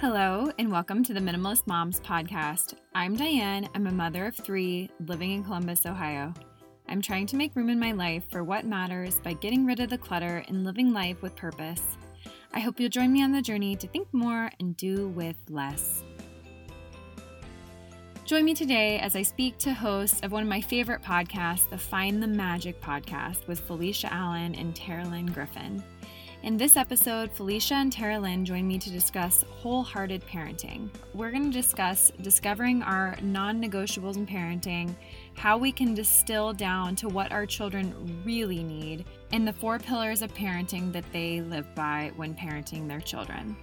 Hello, and welcome to the Minimalist Moms podcast. I'm Diane. I'm a mother of three living in Columbus, Ohio. I'm trying to make room in my life for what matters by getting rid of the clutter and living life with purpose. I hope you'll join me on the journey to think more and do with less. Join me today as I speak to hosts of one of my favorite podcasts, the Find the Magic podcast with Felica Allen and Taralyn Griffin. In this episode, Felica and Taralyn join me to discuss wholehearted parenting. We're going to discuss discovering our non negotiables in parenting, how we can distill down to what our children really need, and the four pillars of parenting that they live by when parenting their children.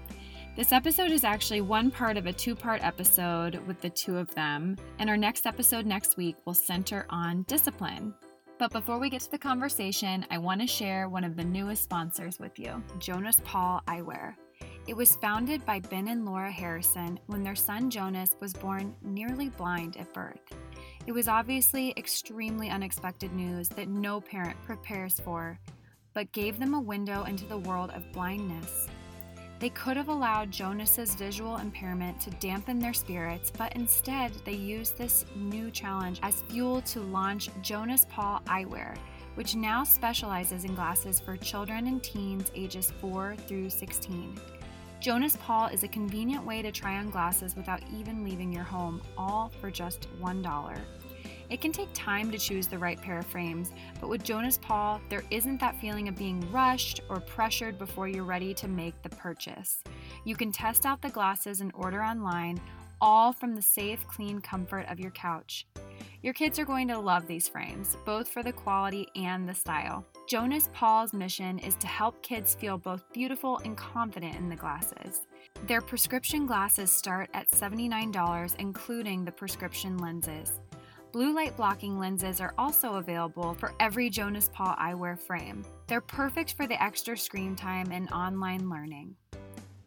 This episode is actually one part of a two part episode with the two of them, and our next episode next week will center on discipline. But before we get to the conversation, I want to share one of the newest sponsors with you Jonas Paul Eyewear. It was founded by Ben and Laura Harrison when their son Jonas was born nearly blind at birth. It was obviously extremely unexpected news that no parent prepares for, but gave them a window into the world of blindness. They could have allowed Jonas's visual impairment to dampen their spirits, but instead they used this new challenge as fuel to launch Jonas Paul Eyewear, which now specializes in glasses for children and teens ages 4 through 16. Jonas Paul is a convenient way to try on glasses without even leaving your home, all for just $1. It can take time to choose the right pair of frames, but with Jonas Paul, there isn't that feeling of being rushed or pressured before you're ready to make the purchase. You can test out the glasses and order online, all from the safe, clean comfort of your couch. Your kids are going to love these frames, both for the quality and the style. Jonas Paul's mission is to help kids feel both beautiful and confident in the glasses. Their prescription glasses start at $79, including the prescription lenses. Blue light blocking lenses are also available for every Jonas Paul eyewear frame. They're perfect for the extra screen time and online learning.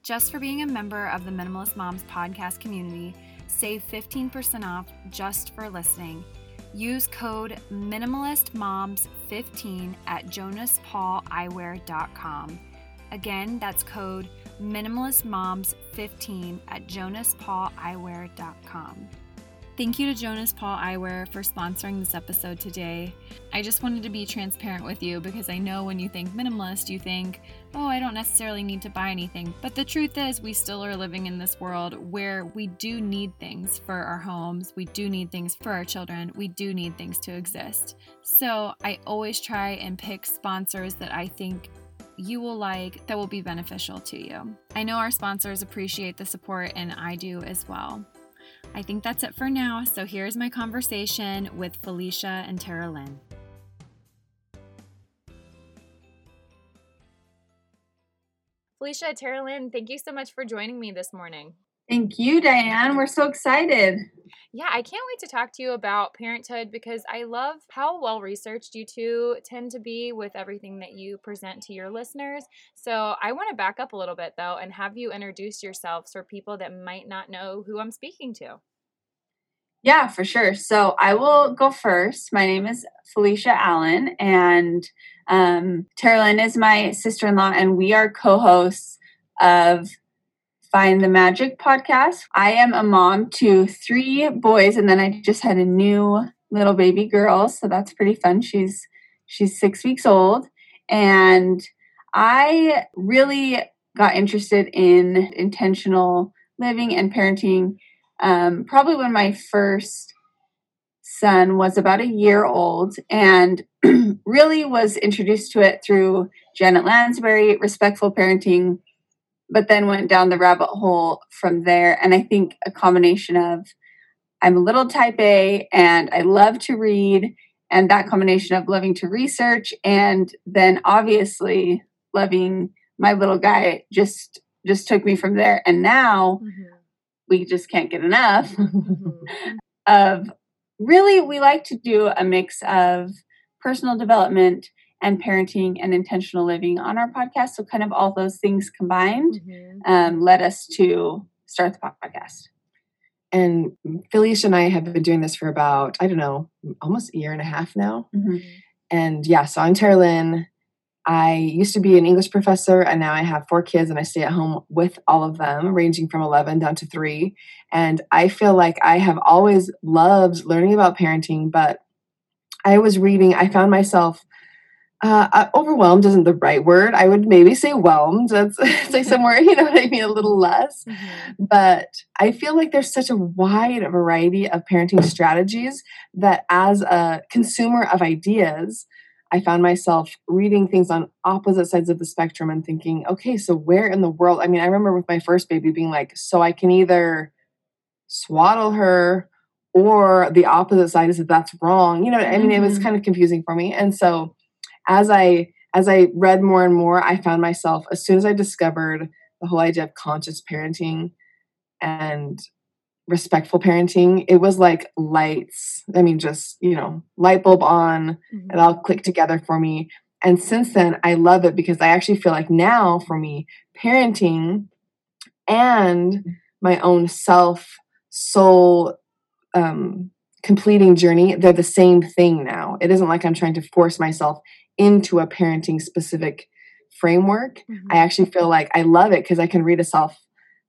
Just for being a member of the Minimalist Moms podcast community, save 15% off just for listening. Use code MinimalistMoms15 at jonaspauleyewear.com. Again, that's code MinimalistMoms15 at jonaspauleyewear.com. Thank you to Jonas Paul Eyewear for sponsoring this episode today. I just wanted to be transparent with you because I know when you think minimalist, you think, oh, I don't necessarily need to buy anything. But the truth is, we still are living in this world where we do need things for our homes, we do need things for our children, we do need things to exist. So I always try and pick sponsors that I think you will like that will be beneficial to you. I know our sponsors appreciate the support, and I do as well. I think that's it for now, so here's my conversation with Felica and Tara Lynn. Felica, Tara Lynn, thank you so much for joining me this morning. Thank you, Diane. We're so excited. Yeah, I can't wait to talk to you about parenthood because I love how well researched you two tend to be with everything that you present to your listeners. So I want to back up a little bit though and have you introduce yourselves for people that might not know who I'm speaking to. Yeah, for sure. So I will go first. My name is Felica Allen, and um, Taralyn is my sister in law, and we are co hosts of Find the Magic podcast. I am a mom to three boys, and then I just had a new little baby girl, so that's pretty fun. She's she's six weeks old, and I really got interested in intentional living and parenting um, probably when my first son was about a year old and really was introduced to it through Janet Lansbury, Respectful Parenting, but then went down the rabbit hole from there. And I think a combination of I'm a little type A and I love to read, and that combination of loving to research and then obviously loving my little guy just just took me from there. And now mm-hmm. we just can't get enough mm-hmm. of really we like to do a mix of personal development and parenting and intentional living on our podcast. So, kind of all those things combined mm-hmm. um, led us to start the podcast. And Felica and I have been doing this for about, I don't know, almost a year and a half now. Mm-hmm. And yeah, so I'm Taralyn. I used to be an English professor and now I have four kids and I stay at home with all of them, ranging from 11 down to three. And I feel like I have always loved learning about parenting, but I was reading, I found myself uh, uh, overwhelmed isn't the right word. I would maybe say whelmed. That's say somewhere, you know what I mean, a little less. Mm-hmm. But I feel like there's such a wide variety of parenting strategies that as a consumer of ideas, I found myself reading things on opposite sides of the spectrum and thinking, okay, so where in the world? I mean, I remember with my first baby being like, so I can either swaddle her or the opposite side is that that's wrong. You know, I mean, mm-hmm. it was mm-hmm. kind of confusing for me. And so as I as I read more and more, I found myself as soon as I discovered the whole idea of conscious parenting and respectful parenting, it was like lights. I mean, just, you know, light bulb on, mm-hmm. it all clicked together for me. And since then, I love it because I actually feel like now for me, parenting and my own self, soul, um, completing journey, they're the same thing now. It isn't like I'm trying to force myself into a parenting specific framework. Mm-hmm. I actually feel like I love it because I can read a self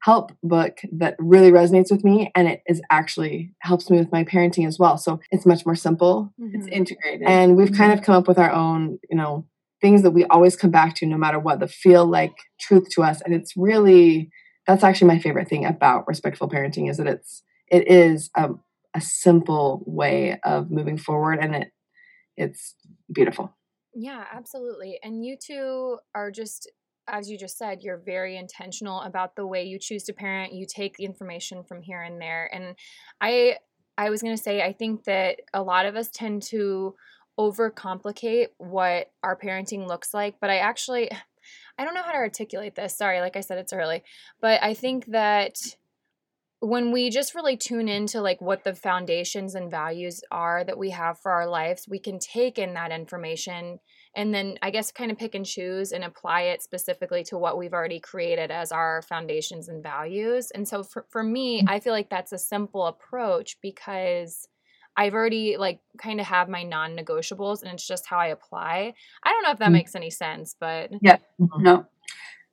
help book that really resonates with me and it is actually helps me with my parenting as well. So it's much more simple. Mm-hmm. It's integrated. And we've mm-hmm. kind of come up with our own, you know, things that we always come back to no matter what that feel like truth to us. And it's really that's actually my favorite thing about respectful parenting is that it's it is a, a simple way of moving forward and it it's beautiful. Yeah, absolutely. And you two are just, as you just said, you're very intentional about the way you choose to parent. You take the information from here and there. And I, I was going to say, I think that a lot of us tend to overcomplicate what our parenting looks like. But I actually, I don't know how to articulate this. Sorry, like I said, it's early. But I think that when we just really tune into like what the foundations and values are that we have for our lives we can take in that information and then i guess kind of pick and choose and apply it specifically to what we've already created as our foundations and values. And so for, for me mm. i feel like that's a simple approach because i've already like kind of have my non-negotiables and it's just how i apply. I don't know if that mm-hmm. makes any sense but yeah no.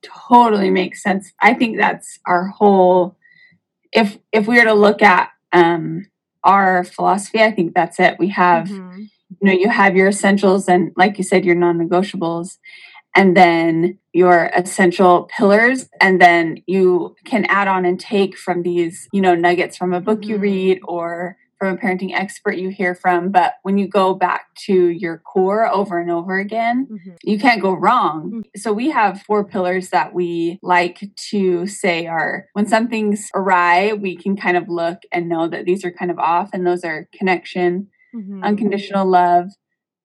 Totally makes sense. I think that's our whole if if we were to look at um, our philosophy, I think that's it. We have, mm-hmm. you know, you have your essentials and, like you said, your non-negotiables, and then your essential pillars, and then you can add on and take from these, you know, nuggets from a book mm-hmm. you read or from a parenting expert you hear from, but when you go back to your core over and over again, mm-hmm. you can't go wrong. Mm-hmm. So we have four pillars that we like to say are when something's awry, we can kind of look and know that these are kind of off, and those are connection, mm-hmm. unconditional love,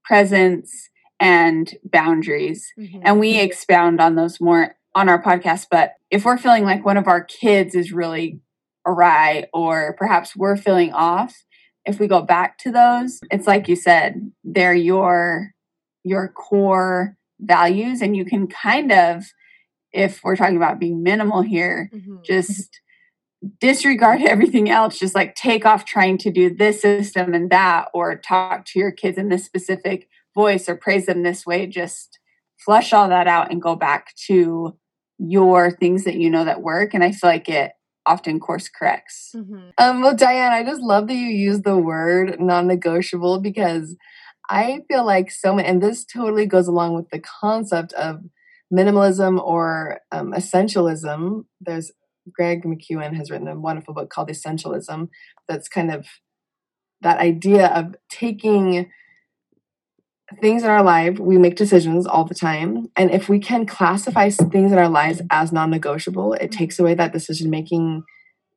presence, and boundaries. Mm-hmm. And we expound on those more on our podcast. But if we're feeling like one of our kids is really awry or perhaps we're feeling off if we go back to those it's like you said they're your your core values and you can kind of if we're talking about being minimal here mm-hmm. just disregard everything else just like take off trying to do this system and that or talk to your kids in this specific voice or praise them this way just flush all that out and go back to your things that you know that work and i feel like it often course corrects. Mm-hmm. Um, well, Diane, I just love that you use the word non negotiable because I feel like so many, and this totally goes along with the concept of minimalism or um, essentialism. There's Greg McKeown has written a wonderful book called Essentialism that's kind of that idea of taking things in our life, we make decisions all the time. And if we can classify things in our lives as non negotiable, it takes away that decision making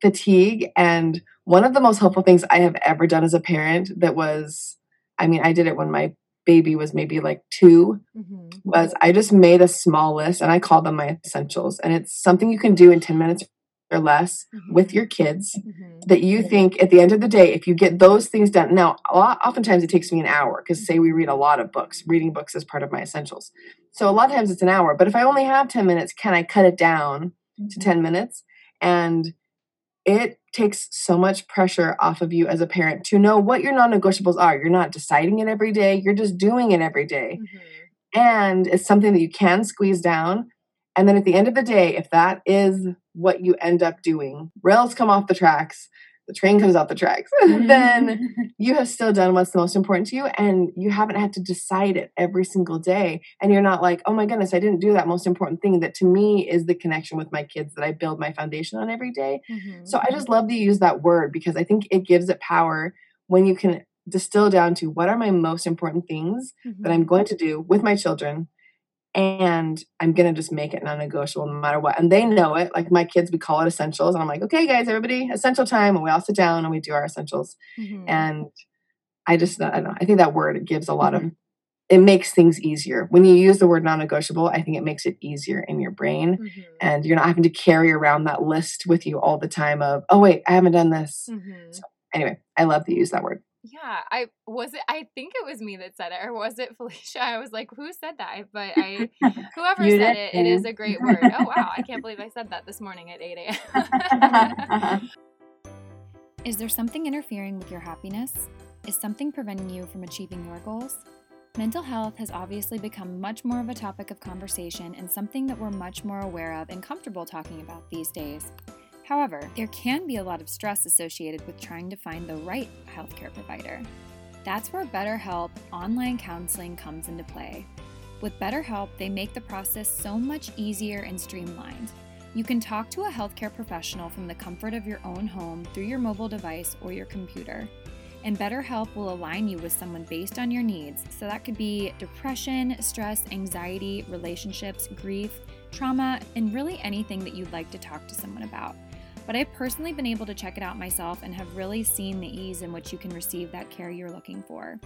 fatigue. And one of the most helpful things I have ever done as a parent that was, I mean, I did it when my baby was maybe like 2 mm-hmm. was I just made a small list and I called them my essentials. And it's something you can do in 10 minutes or less mm-hmm. with your kids mm-hmm. that you think at the end of the day if you get those things done now lot, oftentimes it takes me an hour because say we read a lot of books reading books is part of my essentials so a lot of times it's an hour but if i only have 10 minutes can i cut it down mm-hmm. to 10 minutes and it takes so much pressure off of you as a parent to know what your non-negotiables are you're not deciding it every day you're just doing it every day. Mm-hmm. and it's something that you can squeeze down. And then at the end of the day, if that is what you end up doing, rails come off the tracks, the train comes off the tracks, then you have still done what's the most important to you and you haven't had to decide it every single day. And you're not like, oh my goodness, I didn't do that most important thing that to me is the connection with my kids that I build my foundation on every day. Mm-hmm. So I just love to use that word because I think it gives it power when you can distill down to what are my most important things mm-hmm. that I'm going to do with my children and I'm gonna just make it non-negotiable no matter what. And they know it. Like my kids, we call it essentials, and I'm like, okay, guys, everybody, essential time, and we all sit down and we do our essentials. Mm-hmm. And I just, I don't know. I think that word gives a lot mm-hmm. of. It makes things easier when you use the word non-negotiable. I think it makes it easier in your brain, mm-hmm. and you're not having to carry around that list with you all the time. Of oh wait, I haven't done this. Mm-hmm. So anyway, I love to use that word. Yeah, I was it. I think it was me that said it, or was it Felica? I was like, "Who said that?" But I, whoever said it, it is a great word. Oh wow, I can't believe I said that this morning at eight a.m. is there something interfering with your happiness? Is something preventing you from achieving your goals? Mental health has obviously become much more of a topic of conversation and something that we're much more aware of and comfortable talking about these days. However, there can be a lot of stress associated with trying to find the right healthcare provider. That's where BetterHelp online counseling comes into play. With BetterHelp, they make the process so much easier and streamlined. You can talk to a healthcare professional from the comfort of your own home through your mobile device or your computer. And BetterHelp will align you with someone based on your needs. So that could be depression, stress, anxiety, relationships, grief, trauma, and really anything that you'd like to talk to someone about but I've personally been able to check it out myself and have really seen the ease in which you can receive that care you're looking for.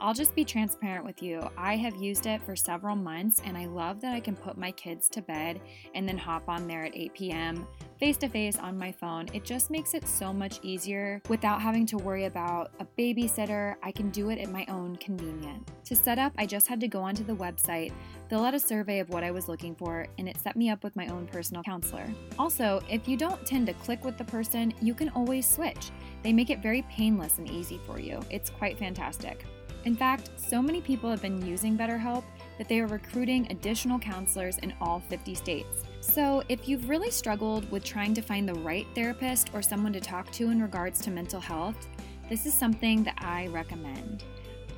I'll just be transparent with you. I have used it for several months and I love that I can put my kids to bed and then hop on there at 8 p.m. face to face on my phone. It just makes it so much easier without having to worry about a babysitter. I can do it at my own convenience. To set up, I just had to go onto the website, fill out a survey of what I was looking for, and it set me up with my own personal counselor. Also, if you don't tend to click with the person, you can always switch. They make it very painless and easy for you. It's quite fantastic. In fact, so many people have been using BetterHelp that they are recruiting additional counselors in all 50 states. So, if you've really struggled with trying to find the right therapist or someone to talk to in regards to mental health, this is something that I recommend.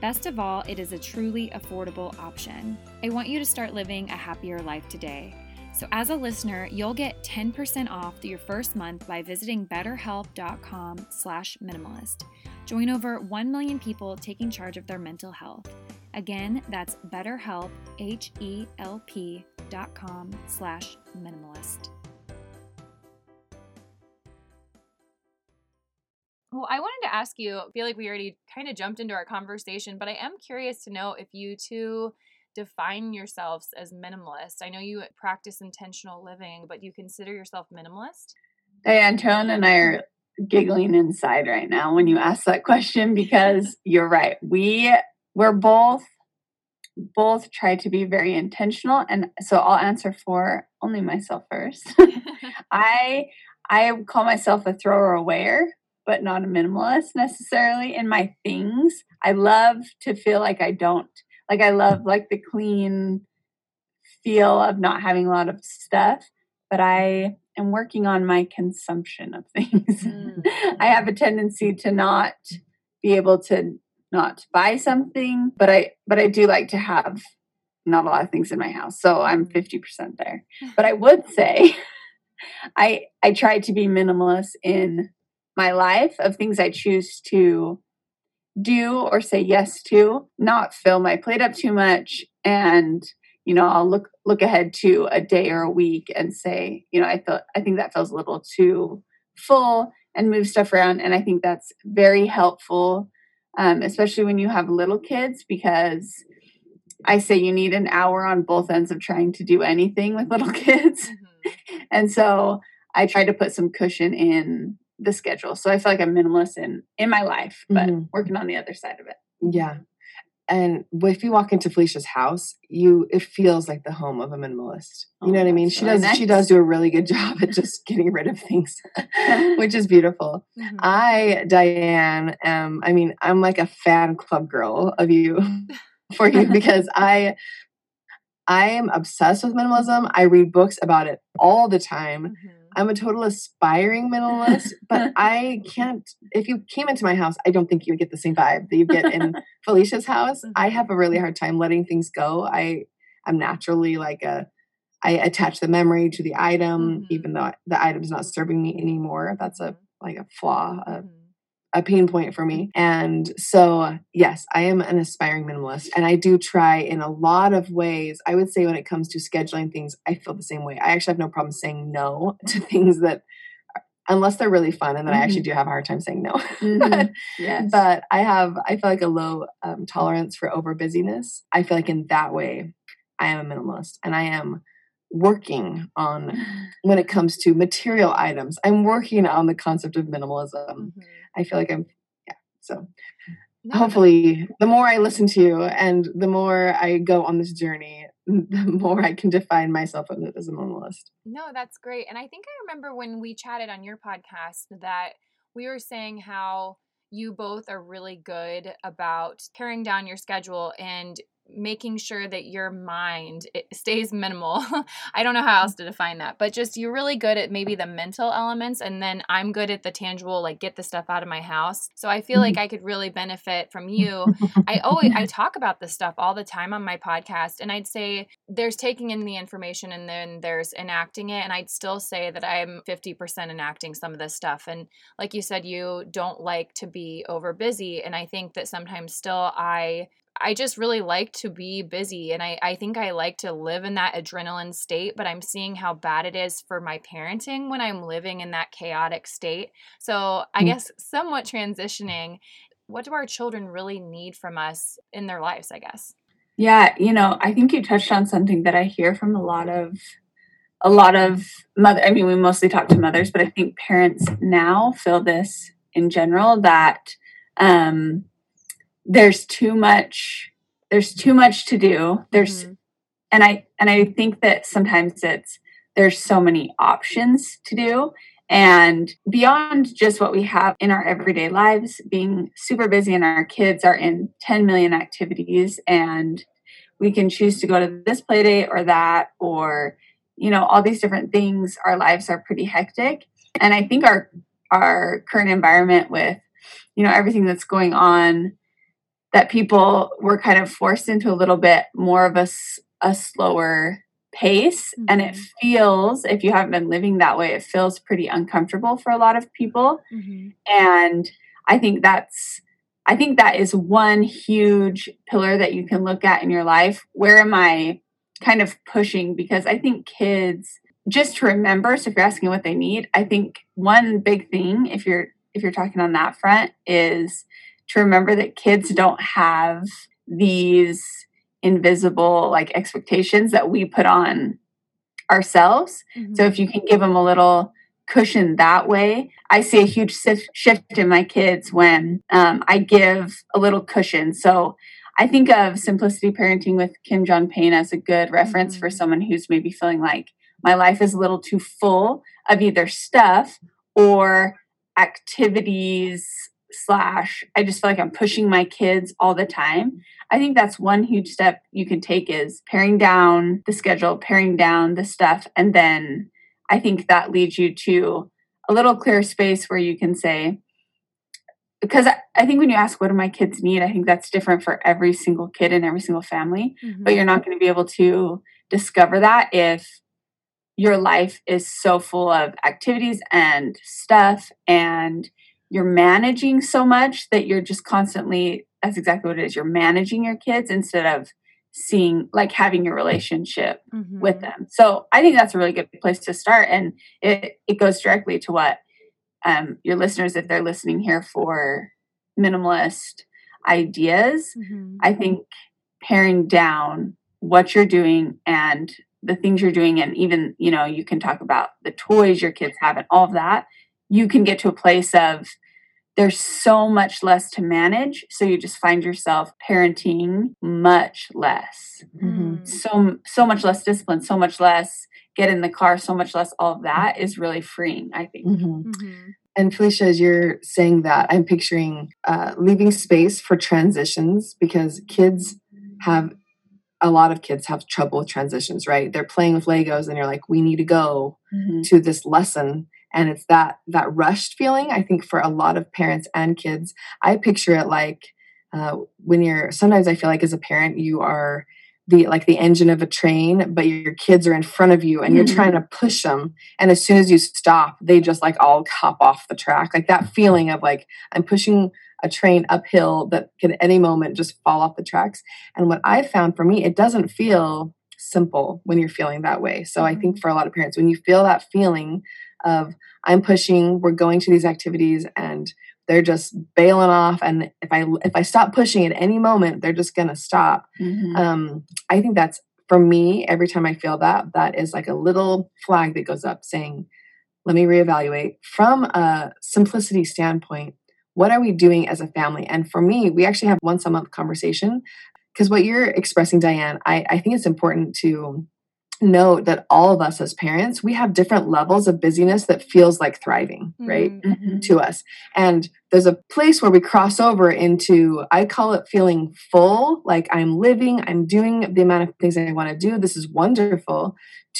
Best of all, it is a truly affordable option. I want you to start living a happier life today. So, as a listener, you'll get 10% off your first month by visiting betterhelp.com/minimalist. Join over 1 million people taking charge of their mental health. Again, that's betterhelp, H-E-L-P dot com slash minimalist. Well, I wanted to ask you, I feel like we already kind of jumped into our conversation, but I am curious to know if you two define yourselves as minimalist. I know you practice intentional living, but you consider yourself minimalist? Hey, Tone and I are giggling inside right now when you ask that question because you're right. We we're both both try to be very intentional and so I'll answer for only myself first. I I call myself a thrower awayer, but not a minimalist necessarily in my things. I love to feel like I don't like I love like the clean feel of not having a lot of stuff, but I am working on my consumption of things. Mm. I have a tendency to not be able to not buy something, but I but I do like to have not a lot of things in my house. So I'm 50% there. But I would say I I try to be minimalist in my life of things I choose to do or say yes to, not fill my plate up too much and you know i'll look look ahead to a day or a week and say you know i feel i think that feels a little too full and move stuff around and i think that's very helpful um, especially when you have little kids because i say you need an hour on both ends of trying to do anything with little kids mm-hmm. and so i try to put some cushion in the schedule so i feel like i'm minimalist in in my life but mm-hmm. working on the other side of it yeah and if you walk into Felica's house, you it feels like the home of a minimalist. You oh, know what I mean? She does nice. she does do a really good job at just getting rid of things, which is beautiful. Mm-hmm. I, Diane, am I mean, I'm like a fan club girl of you for you because I I am obsessed with minimalism. I read books about it all the time. Mm-hmm. I'm a total aspiring minimalist, but I can't. If you came into my house, I don't think you would get the same vibe that you get in Felica's house. I mm-hmm. have a really hard time letting things go. I I'm naturally like a I attach the memory to the item, mm-hmm. even though the item's not serving me anymore. That's a mm-hmm. like a flaw, a, mm-hmm. A pain point for me. And so, yes, I am an aspiring minimalist, and I do try in a lot of ways. I would say when it comes to scheduling things, I feel the same way. I actually have no problem saying no to things that unless they're really fun and then mm-hmm. i actually mm-hmm. do have a hard time saying no mm-hmm. but, yes. but i have i feel like a low um, tolerance for over busyness i feel like in that way i am a minimalist and i am working on when it comes to material items. I'm working on the concept of minimalism. Mm-hmm. I feel like I'm, yeah. So no, hopefully, the more I listen to you and the more I go on this journey, the more I can define myself as a minimalist. No, that's great. And I think I remember when we chatted on your podcast that we were saying how you both are really good about paring down your schedule and making sure that your mind stays minimal. I don't know how else to define that, but just you're really good at maybe the mental elements and then I'm good at the tangible like get the stuff out of my house. So I feel like mm-hmm. I could really benefit from you. I always I talk about this stuff all the time on my podcast and I'd say there's taking in the information and then there's enacting it and I'd still say that I'm 50% enacting some of this stuff and like you said you don't like to be over busy and I think that sometimes still I I just really like to be busy and I, I think I like to live in that adrenaline state, but I'm seeing how bad it is for my parenting when I'm living in that chaotic state. So I mm. guess somewhat transitioning, what do our children really need from us in their lives, I guess? Yeah, you know, I think you touched on something that I hear from a lot of a lot of mother I mean we mostly talk to mothers, but I think parents now feel this in general that um there's too much there's too much to do. There's mm-hmm. and i and i think that sometimes it's there's so many options to do. And beyond just what we have in our everyday lives being super busy and our kids are in 10 million activities and we can choose to go to this play date or that or you know all these different things our lives are pretty hectic. And i think our our current environment with you know everything that's going on that people were kind of forced into a little bit more of a, a slower pace mm-hmm. and it mm-hmm. feels if you haven't been living that way it feels pretty uncomfortable for a lot of people mm-hmm. and i think that's i think that is one huge pillar that you can look at in your life where am i kind of pushing because i think kids just to remember so if you're asking what they need i think one big thing if you're if you're talking on that front is to remember that kids don't have these invisible like expectations that we put on ourselves. Mm-hmm. So if you can give them a little cushion that way, I see a huge shift in my kids when um, I give a little cushion. So I think of simplicity parenting with Kim John Payne as a good reference mm-hmm. for someone who's maybe feeling like my life is a little too full of either stuff or activities slash I just feel like I'm pushing my kids all the time. I think that's one huge step you can take is paring down the schedule, paring down the stuff, and then I think that leads you to a little clear space where you can say, because I think when you ask what do my kids need, I think that's different for every single kid and every single family. Mm-hmm. But you're not going to be able to discover that if your life is so full of activities and stuff and you're managing so much that you're just constantly that's exactly what it is you're managing your kids instead of seeing like having your relationship mm-hmm. with them so i think that's a really good place to start and it it goes directly to what um, your listeners if they're listening here for minimalist ideas mm-hmm. i think paring down what you're doing and the things you're doing and even you know you can talk about the toys your kids have and all of that you can get to a place of there's so much less to manage so you just find yourself parenting much less mm-hmm. so so much less discipline so much less get in the car so much less all of that is really freeing i think mm-hmm. Mm-hmm. and felica as you're saying that i'm picturing uh, leaving space for transitions because kids have a lot of kids have trouble with transitions, right? They're playing with Legos and you're like, we need to go Mhm. to this lesson. And it's that that rushed feeling, I think, for a lot of parents and kids. I picture it like uh, when you're sometimes I feel like as a parent, you are the like the engine of a train, but your kids are in front of you and you're Mhm. trying to push them. And as soon as you stop, they just like all hop off the track. Like that feeling of like I'm pushing a train uphill that can any moment just fall off the tracks. And what I found for me, it doesn't feel simple when you're feeling that way. So I think for a lot of parents, when you feel that feeling of I'm pushing, we're going to these activities and they're just bailing off and if I if I stop pushing at any moment, they're just going to stop. Mhm. Um I think that's for me every time I feel that that is like a little flag that goes up saying let me reevaluate from a simplicity standpoint what are we doing as a family and for me we actually have once a month conversation because what you're expressing diane I, I think it's important to note that all of us as parents we have different levels of busyness that feels like thriving right Mm, Mhm. to us. And there's a place where we cross over into, I call it feeling full, like I'm living, I'm doing the amount of things I want to do. This is wonderful.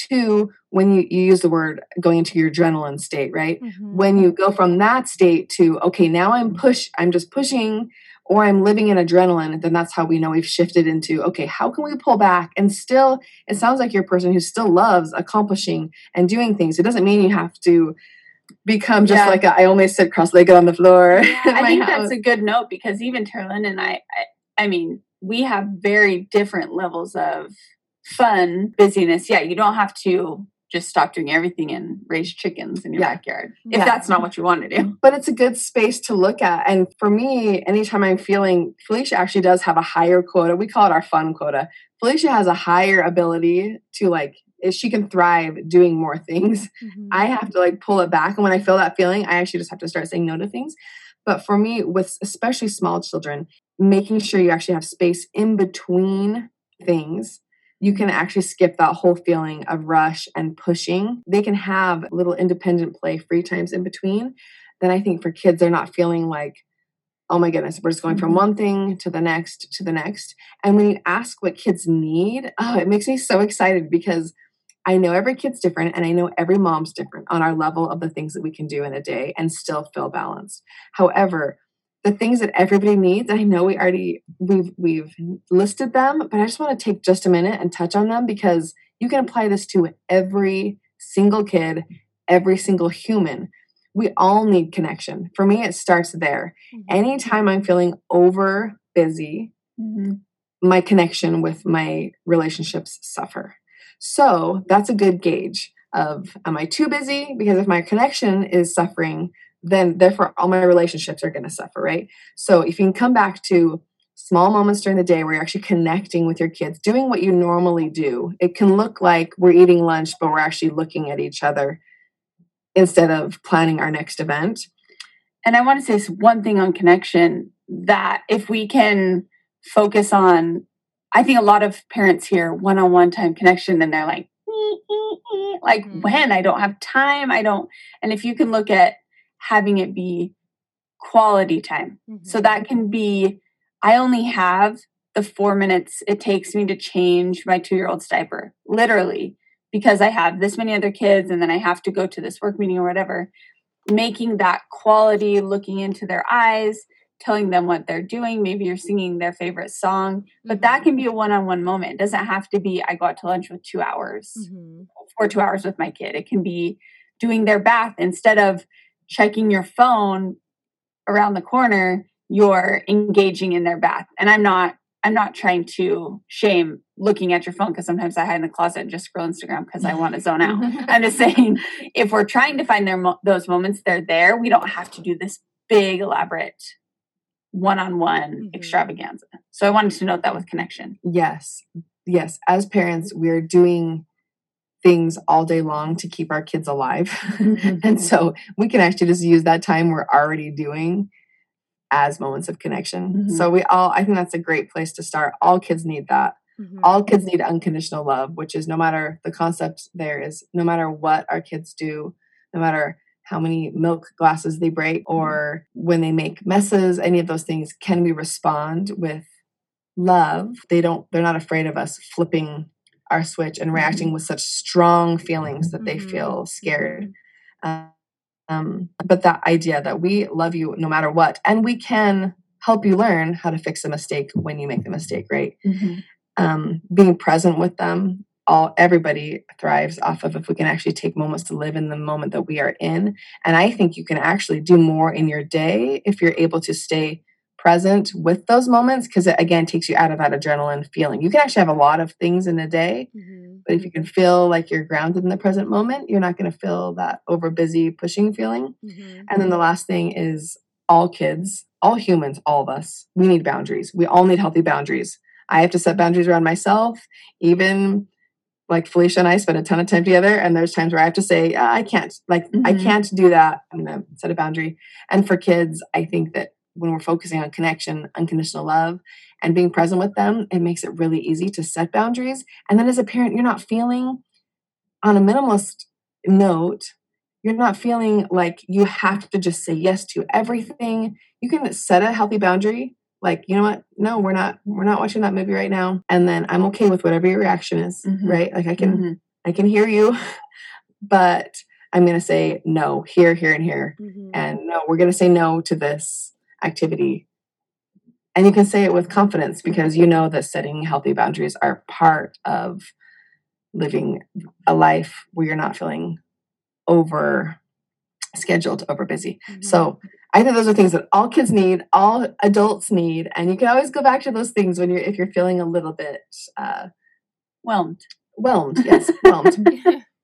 To when you, you use the word going into your adrenaline state, right? mhm. When you go from that state to, okay, now I'm push, I'm just pushing or I'm living in adrenaline, then that's how we know we've shifted into, okay, how can we pull back? And still, it sounds like you're a person who still loves accomplishing and doing things. It doesn't mean you have to become just Yeah. like a, I only sit cross-legged on the floor. Yeah, I think house. that's a good note because even Taralyn and I, I, I mean, we have very different levels of fun, busyness. Yeah, you don't have to just stop doing everything and raise chickens in your Yeah. backyard Yeah. if that's not what you want to do. but it's a good space to look at. And for me, anytime I'm feeling, Felica actually does have a higher quota. We call it our fun quota. Felica has a higher ability to like, if she can thrive doing more things. Mhm. I have to like pull it back. And when I feel that feeling, I actually just have to start saying no to things. But for me, with especially small children, making sure you actually have space in between things, you can actually skip that whole feeling of rush and pushing. They can have little independent play free times in between. Then I think for kids, they're not feeling like, oh my goodness, we're just going from Mhm. one thing to the next to the next. And when you ask what kids need, oh, it makes me so excited because I know every kid's different and I know every mom's different on our level of the things that we can do in a day and still feel balanced. However, the things that everybody needs, I know we already we've we've listed them, but I just want to take just a minute and touch on them because you can apply this to every single kid, every single human. We all need connection. For me, it starts there. Mhm. Anytime I'm feeling over busy, my connection with my relationships suffer. So that's a good gauge of am I too busy? Because if my connection is suffering, then therefore all my relationships are going to suffer, right? So if you can come back to small moments during the day where you're actually connecting with your kids, doing what you normally do, it can look like we're eating lunch, but we're actually looking at each other instead of planning our next event. And I want to say one thing on connection that if we can focus on, I think a lot of parents hear one on one time connection and they're like, like Mhm. when I don't have time, I don't. And if you can look at having it be quality time, so Mhm. that can be, I only have the four minutes it takes me to change my two year old's diaper, literally, because I have this many other kids and then I have to go to this work meeting or whatever. Making that quality, looking into their eyes, telling them what they're doing. Maybe you're singing their favorite song, but that Mhm. can be a one on one moment. It doesn't have to be, I go out to lunch with two hours Mhm. or two hours with my kid. It can be doing their bath instead of checking your phone around the corner, you're engaging in their bath. And I'm not I'm not trying to shame looking at your phone because sometimes I hide in the closet and just scroll Instagram because I want to zone out. I'm just saying if we're trying to find their mo- those moments, they're there. We don't have to do this big elaborate one-on-one Mhm. extravaganza. So I wanted to note that with connection. Yes. Yes. As parents, we're doing things all day long to keep our kids alive. and so we can actually just use that time we're already doing as moments of connection. Mhm. So we all, I think that's a great place to start. All kids need that. Mhm. All kids need unconditional love, which is no matter the concept there is, no matter what our kids do, no matter how many milk glasses they break or when they make messes, any of those things, can we respond with love, they don't they're not afraid of us flipping our switch and reacting mm-hmm. with such strong feelings that they mm-hmm. feel scared. Mm-hmm. Um, but that idea that we love you no matter what, and we can help you learn how to fix a mistake when you make the mistake, right? Mm-hmm. Um, being present with them, all everybody thrives off of if we can actually take moments to live in the moment that we are in. And I think you can actually do more in your day if you're able to stay present with those moments because it again takes you out of that adrenaline feeling. You can actually have a lot of things in a day, mm-hmm. but if you can feel like you're grounded in the present moment, you're not going to feel that over busy pushing feeling. Mm-hmm. And then the last thing is all kids, all humans, all of us, we need boundaries. We all need healthy boundaries. I have to set boundaries around myself, even like Felica and I spend a ton of time together, and there's times where I have to say, I can't, like, mm-hmm. I can't do that. I'm gonna set a boundary. And for kids, I think that when we're focusing on connection, unconditional love, and being present with them, it makes it really easy to set boundaries. And then as a parent, you're not feeling on a minimalist note, you're not feeling like you have to just say yes to everything. You can set a healthy boundary. Like, you know what? No, we're not we're not watching that movie right now. And then I'm okay with whatever your reaction is, mm-hmm. right? Like I can mm-hmm. I can hear you, but I'm going to say no here, here, and here. Mm-hmm. And no, we're going to say no to this activity. And you can say it with confidence because you know that setting healthy boundaries are part of living a life where you're not feeling over scheduled, over busy. Mm-hmm. So I think those are things that all kids need, all adults need, and you can always go back to those things when you're if you're feeling a little bit uh, whelmed. Whelmed, yes, whelmed.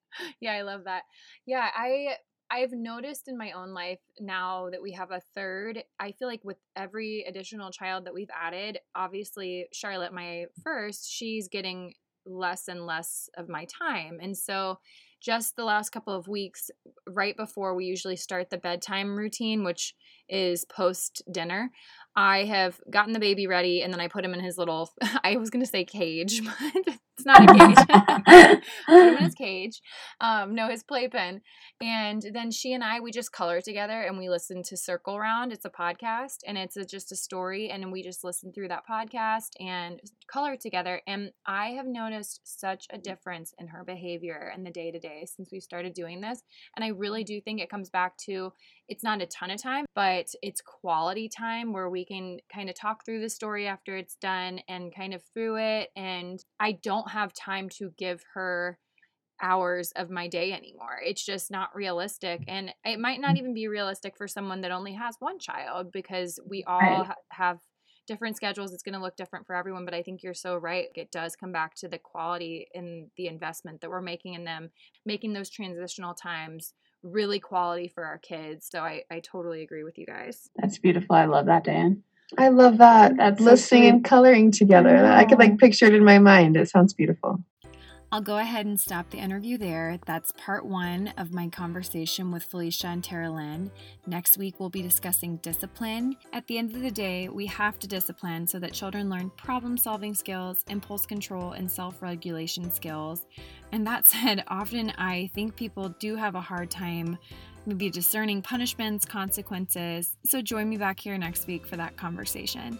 yeah, I love that. Yeah, I I've noticed in my own life now that we have a third, I feel like with every additional child that we've added, obviously Charlotte, my first, she's getting less and less of my time. And so just the last couple of weeks, right before we usually start the bedtime routine, which is post dinner, I have gotten the baby ready and then I put him in his little, I was going to say cage, but it's not a cage. put him in his cage. Um, no, his playpen. And then she and I, we just color together and we listen to Circle Round. It's a podcast and it's a, just a story. And we just listen through that podcast and color together. And I have noticed such a difference in her behavior in the day to day since we started doing this. And I really do think it comes back to it's not a ton of time, but it's quality time where we can kind of talk through the story after it's done and kind of through it. And I don't have time to give her hours of my day anymore. It's just not realistic. And it might not mm. even be realistic for someone that only has one child because we all right. ha- have different schedules. It's going to look different for everyone. But I think you're so right. It does come back to the quality and the investment that we're making in them, making those transitional times really quality for our kids. So I, I totally agree with you guys. That's beautiful. I love that, Dan. I love that. That's listening so and coloring together. I, I could like picture it in my mind. It sounds beautiful. I'll go ahead and stop the interview there. That's part one of my conversation with Felica and Taralyn. Next week, we'll be discussing discipline. At the end of the day, we have to discipline so that children learn problem solving skills, impulse control, and self regulation skills. And that said, often I think people do have a hard time maybe discerning punishments, consequences. So join me back here next week for that conversation.